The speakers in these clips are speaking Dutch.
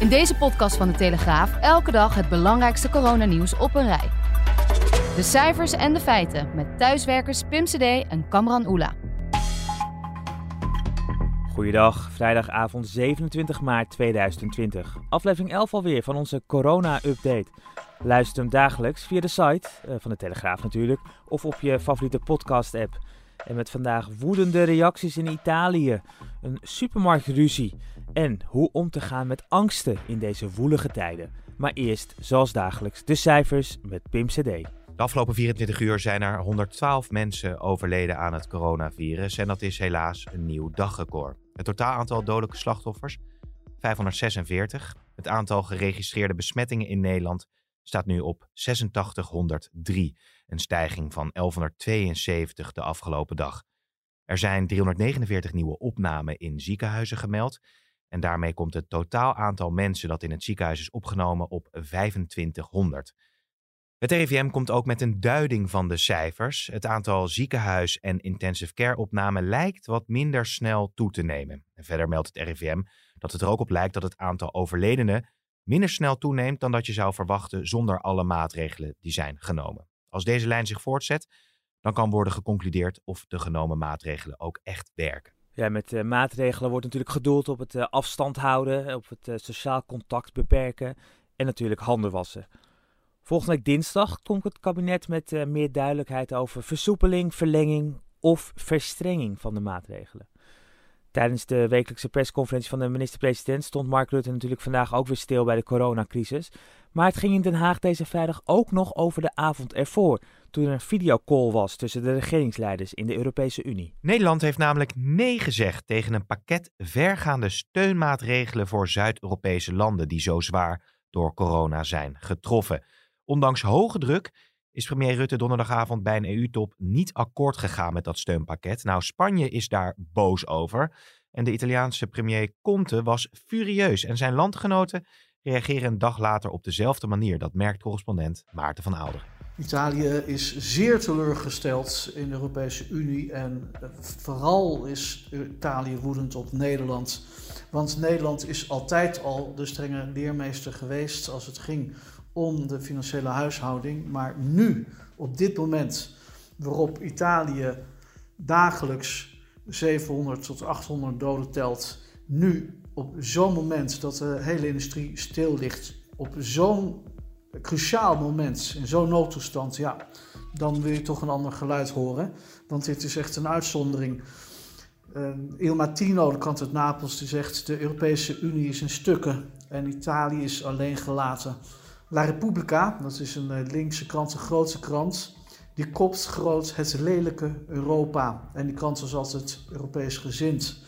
In deze podcast van de Telegraaf elke dag het belangrijkste coronanieuws op een rij. De cijfers en de feiten met thuiswerkers Pim CD en Kamran Oela. Goeiedag, vrijdagavond 27 maart 2020. Aflevering 11 alweer van onze corona-update. Luister hem dagelijks via de site, eh, van de Telegraaf natuurlijk, of op je favoriete podcast-app. En met vandaag woedende reacties in Italië, een supermarktruzie en hoe om te gaan met angsten in deze woelige tijden. Maar eerst, zoals dagelijks, de cijfers met Pim CD. De afgelopen 24 uur zijn er 112 mensen overleden aan het coronavirus en dat is helaas een nieuw dagrecord. Het totaal aantal dodelijke slachtoffers 546. Het aantal geregistreerde besmettingen in Nederland staat nu op 8603, een stijging van 1172 de afgelopen dag. Er zijn 349 nieuwe opnamen in ziekenhuizen gemeld en daarmee komt het totaal aantal mensen dat in het ziekenhuis is opgenomen op 2500. Het RIVM komt ook met een duiding van de cijfers. Het aantal ziekenhuis- en intensive care opnamen lijkt wat minder snel toe te nemen. En verder meldt het RIVM dat het er ook op lijkt dat het aantal overledenen minder snel toeneemt dan dat je zou verwachten zonder alle maatregelen die zijn genomen. Als deze lijn zich voortzet, dan kan worden geconcludeerd of de genomen maatregelen ook echt werken. Ja, met uh, maatregelen wordt natuurlijk gedoeld op het uh, afstand houden, op het uh, sociaal contact beperken en natuurlijk handen wassen. Volgende dinsdag komt het kabinet met meer duidelijkheid over versoepeling, verlenging of verstrenging van de maatregelen. Tijdens de wekelijkse persconferentie van de minister-president stond Mark Rutte natuurlijk vandaag ook weer stil bij de coronacrisis. Maar het ging in Den Haag deze vrijdag ook nog over de avond ervoor, toen er een videocall was tussen de regeringsleiders in de Europese Unie. Nederland heeft namelijk nee gezegd tegen een pakket vergaande steunmaatregelen voor Zuid-Europese landen die zo zwaar door corona zijn getroffen. Ondanks hoge druk is premier Rutte donderdagavond bij een EU-top niet akkoord gegaan met dat steunpakket. Nou, Spanje is daar boos over. En de Italiaanse premier Conte was furieus. En zijn landgenoten reageren een dag later op dezelfde manier. Dat merkt correspondent Maarten van Ouderen. Italië is zeer teleurgesteld in de Europese Unie en vooral is Italië woedend op Nederland. Want Nederland is altijd al de strenge leermeester geweest als het ging om de financiële huishouding. Maar nu, op dit moment, waarop Italië dagelijks 700 tot 800 doden telt, nu op zo'n moment dat de hele industrie stil ligt, op zo'n cruciaal moment, in zo'n noodtoestand, ja, dan wil je toch een ander geluid horen. Want dit is echt een uitzondering. Uh, Il Mattino, de krant uit Napels, die zegt: de Europese Unie is in stukken en Italië is alleen gelaten. La Repubblica, dat is een linkse krant, een grootste krant, die kopt groot het lelijke Europa. En die krant was altijd Europees gezind.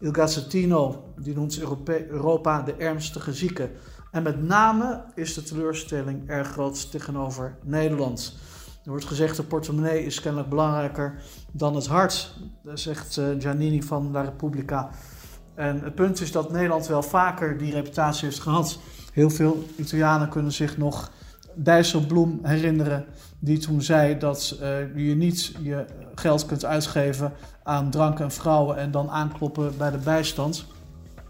Il Gazzettino, die noemt Europa de ernstige zieke. En met name is de teleurstelling erg groot tegenover Nederland. Er wordt gezegd, de portemonnee is kennelijk belangrijker dan het hart, zegt Giannini van La Repubblica. En het punt is dat Nederland wel vaker die reputatie heeft gehad. Heel veel Italianen kunnen zich nog Dijsselbloem herinneren, die toen zei dat uh, je niet je geld kunt uitgeven aan drank en vrouwen en dan aankloppen bij de bijstand.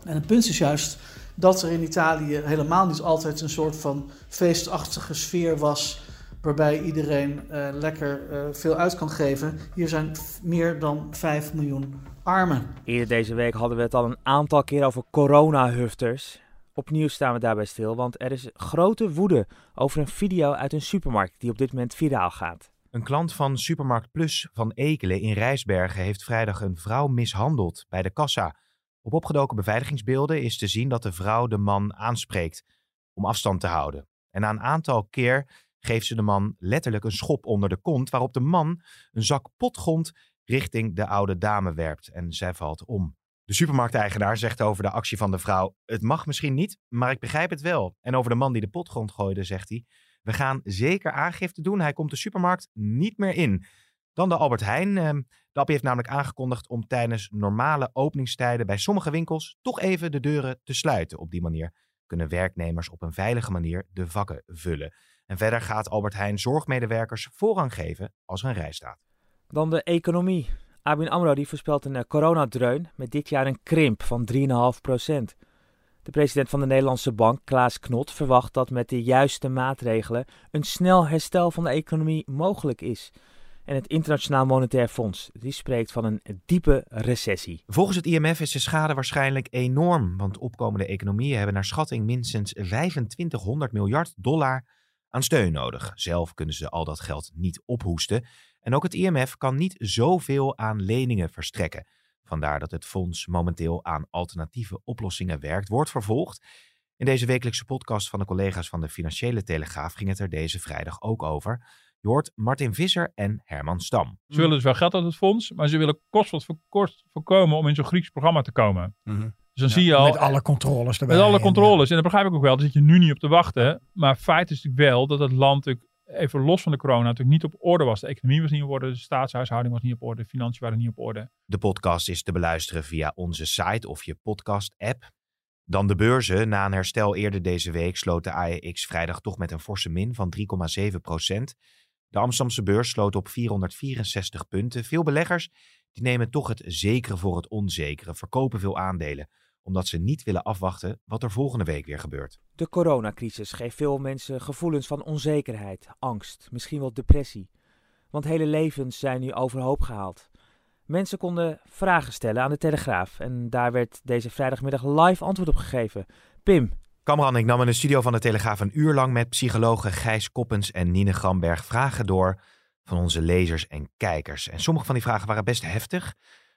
En het punt is juist dat er in Italië helemaal niet altijd een soort van feestachtige sfeer was, waarbij iedereen uh, lekker uh, veel uit kan geven. Hier zijn meer dan 5 miljoen armen. Eerder deze week hadden we het al een aantal keer over corona-hufters. Opnieuw staan we daarbij stil, want er is grote woede over een video uit een supermarkt die op dit moment viraal gaat. Een klant van Supermarkt Plus van Ekelen in Rijsbergen heeft vrijdag een vrouw mishandeld bij de kassa. Op opgedoken beveiligingsbeelden is te zien dat de vrouw de man aanspreekt om afstand te houden. En na een aantal keer geeft ze de man letterlijk een schop onder de kont, waarop de man een zak potgrond richting de oude dame werpt en zij valt om. De supermarkteigenaar zegt over de actie van de vrouw: Het mag misschien niet, maar ik begrijp het wel. En over de man die de potgrond gooide, zegt hij: We gaan zeker aangifte doen. Hij komt de supermarkt niet meer in. Dan de Albert Heijn. Ehm, de appie heeft namelijk aangekondigd om tijdens normale openingstijden bij sommige winkels toch even de deuren te sluiten. Op die manier kunnen werknemers op een veilige manier de vakken vullen. En verder gaat Albert Heijn zorgmedewerkers voorrang geven als er een rij staat. Dan de economie. ABN AMRO die voorspelt een eh, coronadreun met dit jaar een krimp van 3,5 procent. De president van de Nederlandse Bank, Klaas Knot, verwacht dat met de juiste maatregelen een snel herstel van de economie mogelijk is. En het Internationaal Monetair Fonds die spreekt van een diepe recessie. Volgens het IMF is de schade waarschijnlijk enorm, want opkomende economieën hebben naar schatting minstens 2500 miljard dollar aan steun nodig. Zelf kunnen ze al dat geld niet ophoesten. En ook het IMF kan niet zoveel aan leningen verstrekken. Vandaar dat het fonds momenteel aan alternatieve oplossingen werkt, wordt vervolgd. In deze wekelijkse podcast van de collega's van de Financiële Telegraaf ging het er deze vrijdag ook over. Je hoort Martin Visser en Herman Stam. Ze willen dus wel geld uit het fonds, maar ze willen kost wat voor kost voorkomen om in zo'n Grieks programma te komen. Mhm. Dus dan zie je al... Met alle controles erbij. Met alle en, controles. En dat begrijp ik ook wel. Daar zit je nu niet op te wachten. Maar feit is natuurlijk wel dat het land natuurlijk even los van de corona natuurlijk niet op orde was. De economie was niet op orde, de staatshuishouding was niet op orde, de financiën waren niet op orde. De podcast is te beluisteren via onze site of je podcast-app. Dan de beurzen. Na een herstel eerder deze week sloot de AEX vrijdag toch met een forse min van 3,7 procent. De Amsterdamse beurs sloot op 464 punten. Veel beleggers die nemen toch het zekere voor het onzekere, verkopen veel aandelen, omdat ze niet willen afwachten wat er volgende week weer gebeurt. De coronacrisis geeft veel mensen gevoelens van onzekerheid, angst, misschien wel depressie. Want hele levens zijn nu overhoop gehaald. Mensen konden vragen stellen aan de Telegraaf en daar werd deze vrijdagmiddag live antwoord op gegeven. Pim, Kamran, ik nam in de studio van de Telegraaf een uur lang met psychologen Gijs Koppens en Nine Gramberg vragen door van onze lezers en kijkers. En sommige van die vragen waren best heftig.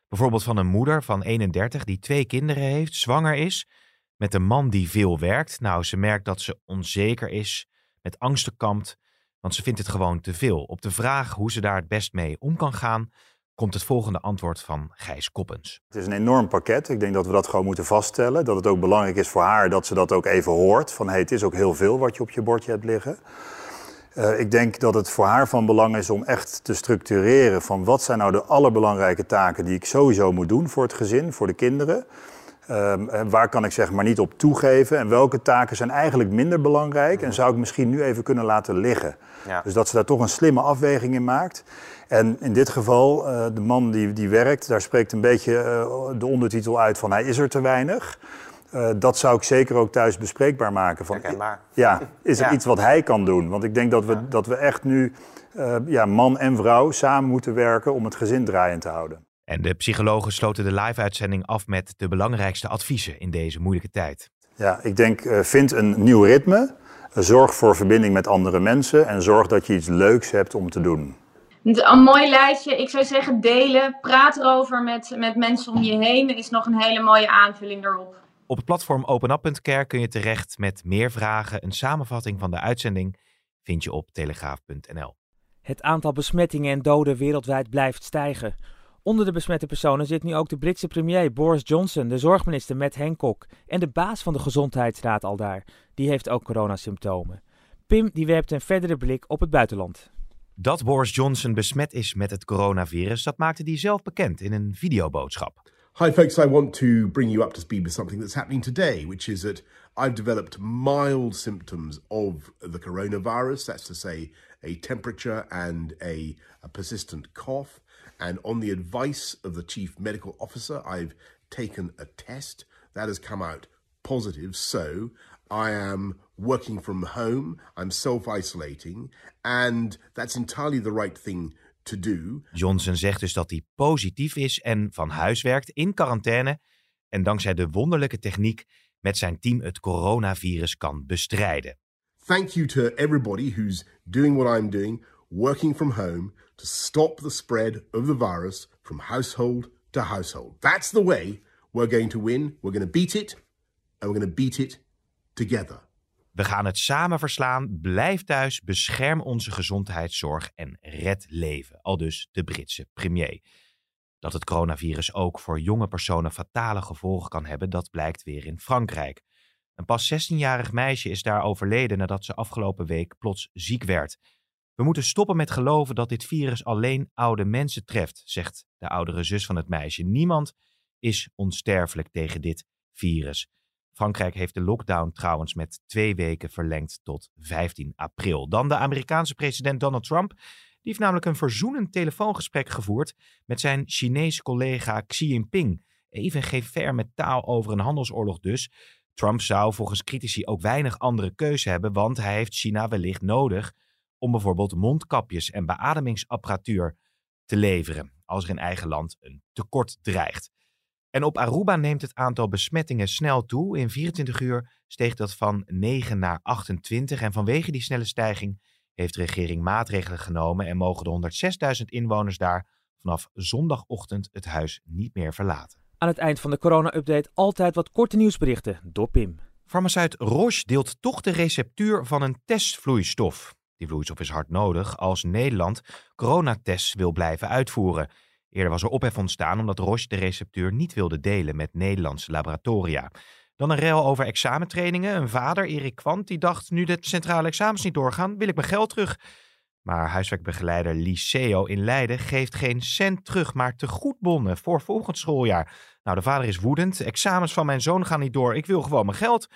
Bijvoorbeeld van een moeder van 31 die twee kinderen heeft, zwanger is, met een man die veel werkt. Nou, ze merkt dat ze onzeker is, met angsten kampt, want ze vindt het gewoon te veel. Op de vraag hoe ze daar het best mee om kan gaan, komt het volgende antwoord van Gijs Koppens. Het is een enorm pakket. Ik denk dat we dat gewoon moeten vaststellen. Dat het ook belangrijk is voor haar dat ze dat ook even hoort. Van hey, het is ook heel veel wat je op je bordje hebt liggen. Uh, ik denk dat het voor haar van belang is om echt te structureren van wat zijn nou de allerbelangrijke taken die ik sowieso moet doen voor het gezin, voor de kinderen. Um, waar kan ik zeg maar niet op toegeven en welke taken zijn eigenlijk minder belangrijk en zou ik misschien nu even kunnen laten liggen. Ja. Dus dat ze daar toch een slimme afweging in maakt. En in dit geval, uh, de man die, die werkt, daar spreekt een beetje uh, de ondertitel uit van hij is er te weinig. Uh, dat zou ik zeker ook thuis bespreekbaar maken. Van, ja, is er ja. iets wat hij kan doen? Want ik denk dat we, ja. dat we echt nu ja, man en vrouw samen moeten werken om het gezin draaiend te houden. En de psychologen sloten de live-uitzending af met de belangrijkste adviezen in deze moeilijke tijd. Ja, ik denk, uh, vind een nieuw ritme. Zorg voor verbinding met andere mensen. En zorg dat je iets leuks hebt om te doen. Een mooi lijstje. Ik zou zeggen delen. Praat erover met, met mensen om je heen. Is nog een hele mooie aanvulling erop. Op het platform openup.care kun je terecht met meer vragen. Een samenvatting van de uitzending vind je op telegraaf.nl. Het aantal besmettingen en doden wereldwijd blijft stijgen. Onder de besmette personen zit nu ook de Britse premier Boris Johnson, de zorgminister Matt Hancock en de baas van de gezondheidsraad al daar. Die heeft ook coronasymptomen. Pim die werpt een verdere blik op het buitenland. Dat Boris Johnson besmet is met het coronavirus, dat maakte hij zelf bekend in een videoboodschap. Hi folks, I want to bring you up to speed with something that's happening today, which is that I've developed mild symptoms of the coronavirus. That's to say, a temperature and a, a persistent cough. And on the advice of the chief medical officer, I've taken a test that has come out positive. So I am working from home, I'm self isolating, and that's entirely the right thing to do. Johnson zegt dus dat hij positief is en van huis werkt in quarantaine. En dankzij de wonderlijke techniek met zijn team het coronavirus kan bestrijden. Thank you to everybody who's doing what I'm doing, working from home to stop the spread of the virus from household to household. That's the way we're going to win. We're going to beat it and we're going to beat it together. We gaan het samen verslaan. Blijf thuis, bescherm onze gezondheidszorg en red leven. Al dus de Britse premier. Dat het coronavirus ook voor jonge personen fatale gevolgen kan hebben, dat blijkt weer in Frankrijk. Een pas 16-jarig meisje is daar overleden nadat ze afgelopen week plots ziek werd. We moeten stoppen met geloven dat dit virus alleen oude mensen treft, zegt de oudere zus van het meisje. Niemand is onsterfelijk tegen dit virus. Frankrijk heeft de lockdown trouwens met twee weken verlengd tot 15 april. Dan de Amerikaanse president Donald Trump. Die heeft namelijk een verzoenend telefoongesprek gevoerd met zijn Chinese collega Xi Jinping. Even geen ver met taal over een handelsoorlog dus. Trump zou volgens critici ook weinig andere keuze hebben, want hij heeft China wellicht nodig om bijvoorbeeld mondkapjes en beademingsapparatuur te leveren als er in eigen land een tekort dreigt. En op Aruba neemt het aantal besmettingen snel toe. In 24 uur steeg dat van 9 naar 28 en vanwege die snelle stijging heeft de regering maatregelen genomen en mogen de 106.000 inwoners daar vanaf zondagochtend het huis niet meer verlaten. Aan het eind van de corona-update altijd wat korte nieuwsberichten door Pim. Farmaceut Roche deelt toch de receptuur van een testvloeistof. Die vloeistof is hard nodig als Nederland coronatests wil blijven uitvoeren. Eerder was er ophef ontstaan omdat Roche de receptuur niet wilde delen met Nederlandse laboratoria. Dan een rel over examentrainingen. Een vader, Erik Kwant, die dacht nu de centrale examens niet doorgaan, wil ik mijn geld terug. Maar huiswerkbegeleider Liceo in Leiden geeft geen cent terug, maar tegoedbonnen voor volgend schooljaar. Nou, de vader is woedend. Examens van mijn zoon gaan niet door. Ik wil gewoon mijn geld.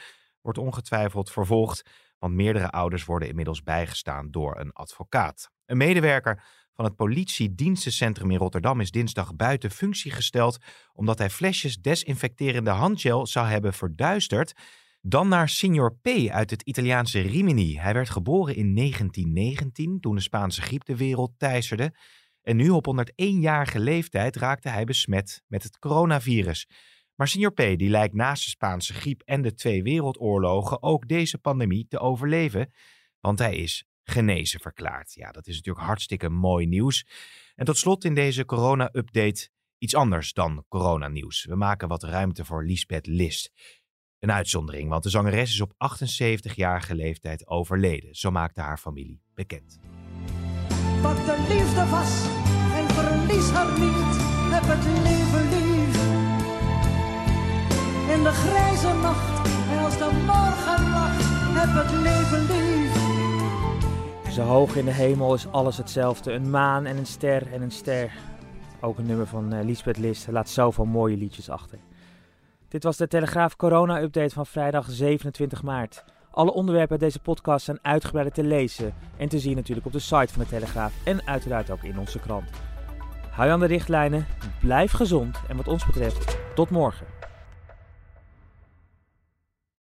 Wordt ongetwijfeld vervolgd, want meerdere ouders worden inmiddels bijgestaan door een advocaat. Een medewerker van het politiedienstencentrum in Rotterdam is dinsdag buiten functie gesteld omdat hij flesjes desinfecterende handgel zou hebben verduisterd. Dan naar Signor P. uit het Italiaanse Rimini. Hij werd geboren in 1919 toen de Spaanse griep de wereld teisterde. En nu op 101-jarige leeftijd raakte hij besmet met het coronavirus. Maar Signor P. die lijkt naast de Spaanse griep en de twee wereldoorlogen ook deze pandemie te overleven. Want hij is genezen verklaard. Ja, dat is natuurlijk hartstikke mooi nieuws. En tot slot in deze corona-update iets anders dan coronanieuws. We maken wat ruimte voor Lisbeth List. Een uitzondering, want de zangeres is op 78-jarige leeftijd overleden. Zo maakte haar familie bekend. Wat de liefde was en verlies haar niet, heb het leven lief. In de grijze nacht en als de morgen lacht, heb het leven lief. Zo hoog in de hemel is alles hetzelfde. Een maan en een ster en een ster. Ook een nummer van uh, Lisbeth List laat zoveel mooie liedjes achter. Dit was de Telegraaf Corona-update van vrijdag 27 maart. Alle onderwerpen uit deze podcast zijn uitgebreid te lezen en te zien natuurlijk op de site van de Telegraaf en uiteraard ook in onze krant. Hou je aan de richtlijnen, blijf gezond en wat ons betreft tot morgen.